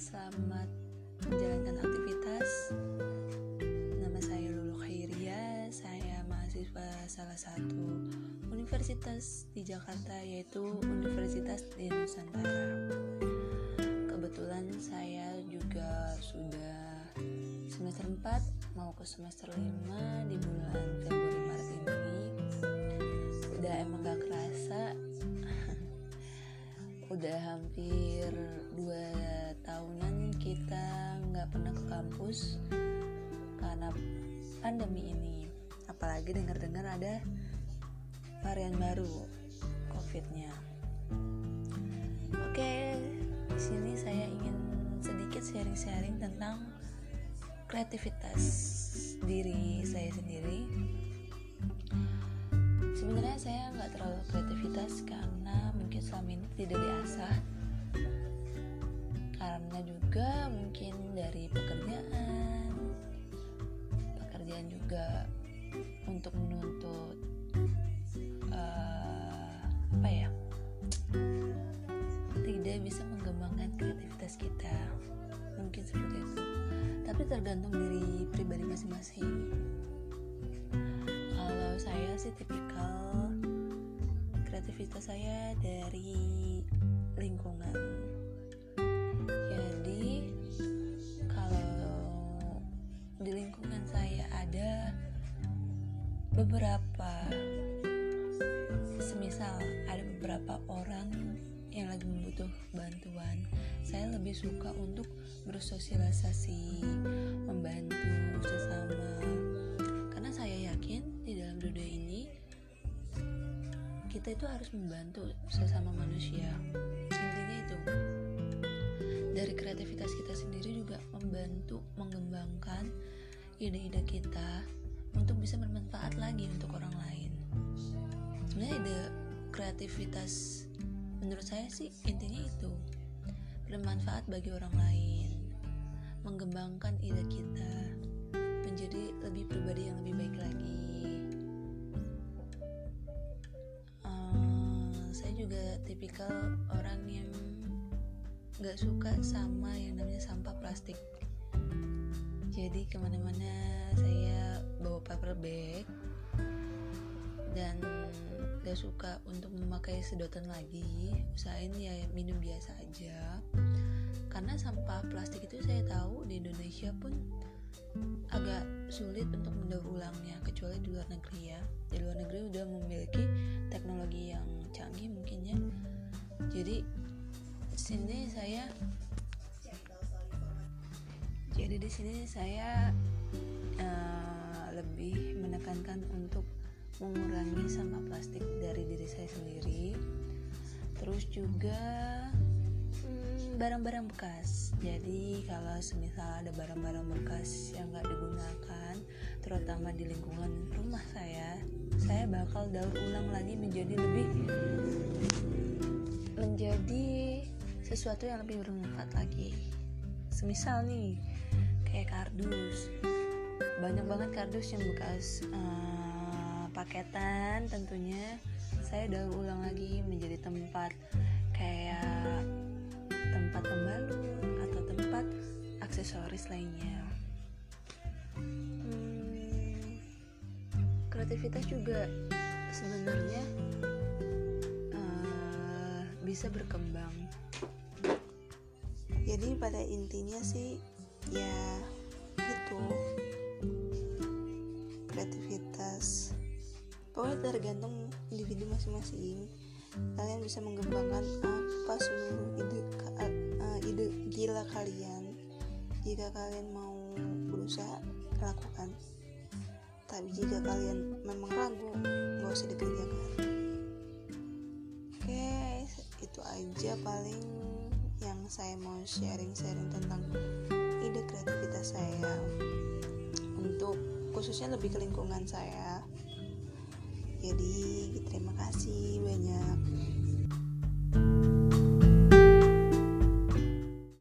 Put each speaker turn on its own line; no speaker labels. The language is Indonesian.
Selamat menjalankan aktivitas. Nama saya Lulu Khairia, saya mahasiswa salah satu universitas di Jakarta yaitu Universitas di Nusantara. Kebetulan saya juga sudah semester 4 mau ke semester 5 di bulan Februari Maret ini. Udah emang gak udah hampir dua tahunan kita nggak pernah ke kampus karena pandemi ini. Apalagi dengar-dengar ada varian baru covidnya. Oke di sini saya ingin sedikit sharing-sharing tentang kreativitas diri saya sendiri. Sebenarnya saya nggak terlalu kreativitas tidak diasah. Karena juga mungkin dari pekerjaan. Pekerjaan juga untuk menuntut uh, apa ya? Tidak bisa mengembangkan kreativitas kita. Mungkin seperti itu. Tapi tergantung dari pribadi masing-masing. Kalau saya sih tipikal kreativitas saya dari lingkungan. Jadi kalau di lingkungan saya ada beberapa semisal ada beberapa orang yang lagi membutuh bantuan saya lebih suka untuk bersosialisasi membantu sesama kita itu harus membantu sesama manusia. Intinya itu. Dari kreativitas kita sendiri juga membantu mengembangkan ide-ide kita untuk bisa bermanfaat lagi untuk orang lain. Sebenarnya ide kreativitas menurut saya sih intinya itu. Bermanfaat bagi orang lain. Mengembangkan ide kita tipikal orang yang gak suka sama yang namanya sampah plastik. Jadi ke mana-mana saya bawa paper bag dan gak suka untuk memakai sedotan lagi. Usahain ya minum biasa aja. Karena sampah plastik itu saya tahu di Indonesia pun agak sulit untuk mendaur ulangnya kecuali di luar negeri ya. Di luar negeri udah memiliki teknologi yang canggih mungkin ya jadi sini saya jadi di sini saya uh, lebih menekankan untuk mengurangi sampah plastik dari diri saya sendiri. Terus juga barang-barang bekas. Jadi kalau semisal ada barang-barang bekas yang nggak digunakan terutama di lingkungan rumah saya saya bakal daur ulang lagi menjadi lebih menjadi sesuatu yang lebih bermanfaat lagi. Semisal nih kayak kardus. Banyak banget kardus yang bekas uh, paketan tentunya. Saya daur ulang lagi menjadi tempat kayak tempat pembalut atau tempat aksesoris lainnya. Kreativitas juga sebenarnya bisa berkembang. Jadi pada intinya sih ya itu kreativitas. Pokoknya tergantung individu masing-masing. Kalian bisa mengembangkan apa seluruh ide uh, ide gila kalian jika kalian mau berusaha lakukan. Tapi jika kalian memang ragu nggak usah dikerjakan aja paling yang saya mau sharing-sharing tentang ide kreativitas saya. Untuk khususnya lebih ke lingkungan saya. Jadi terima kasih banyak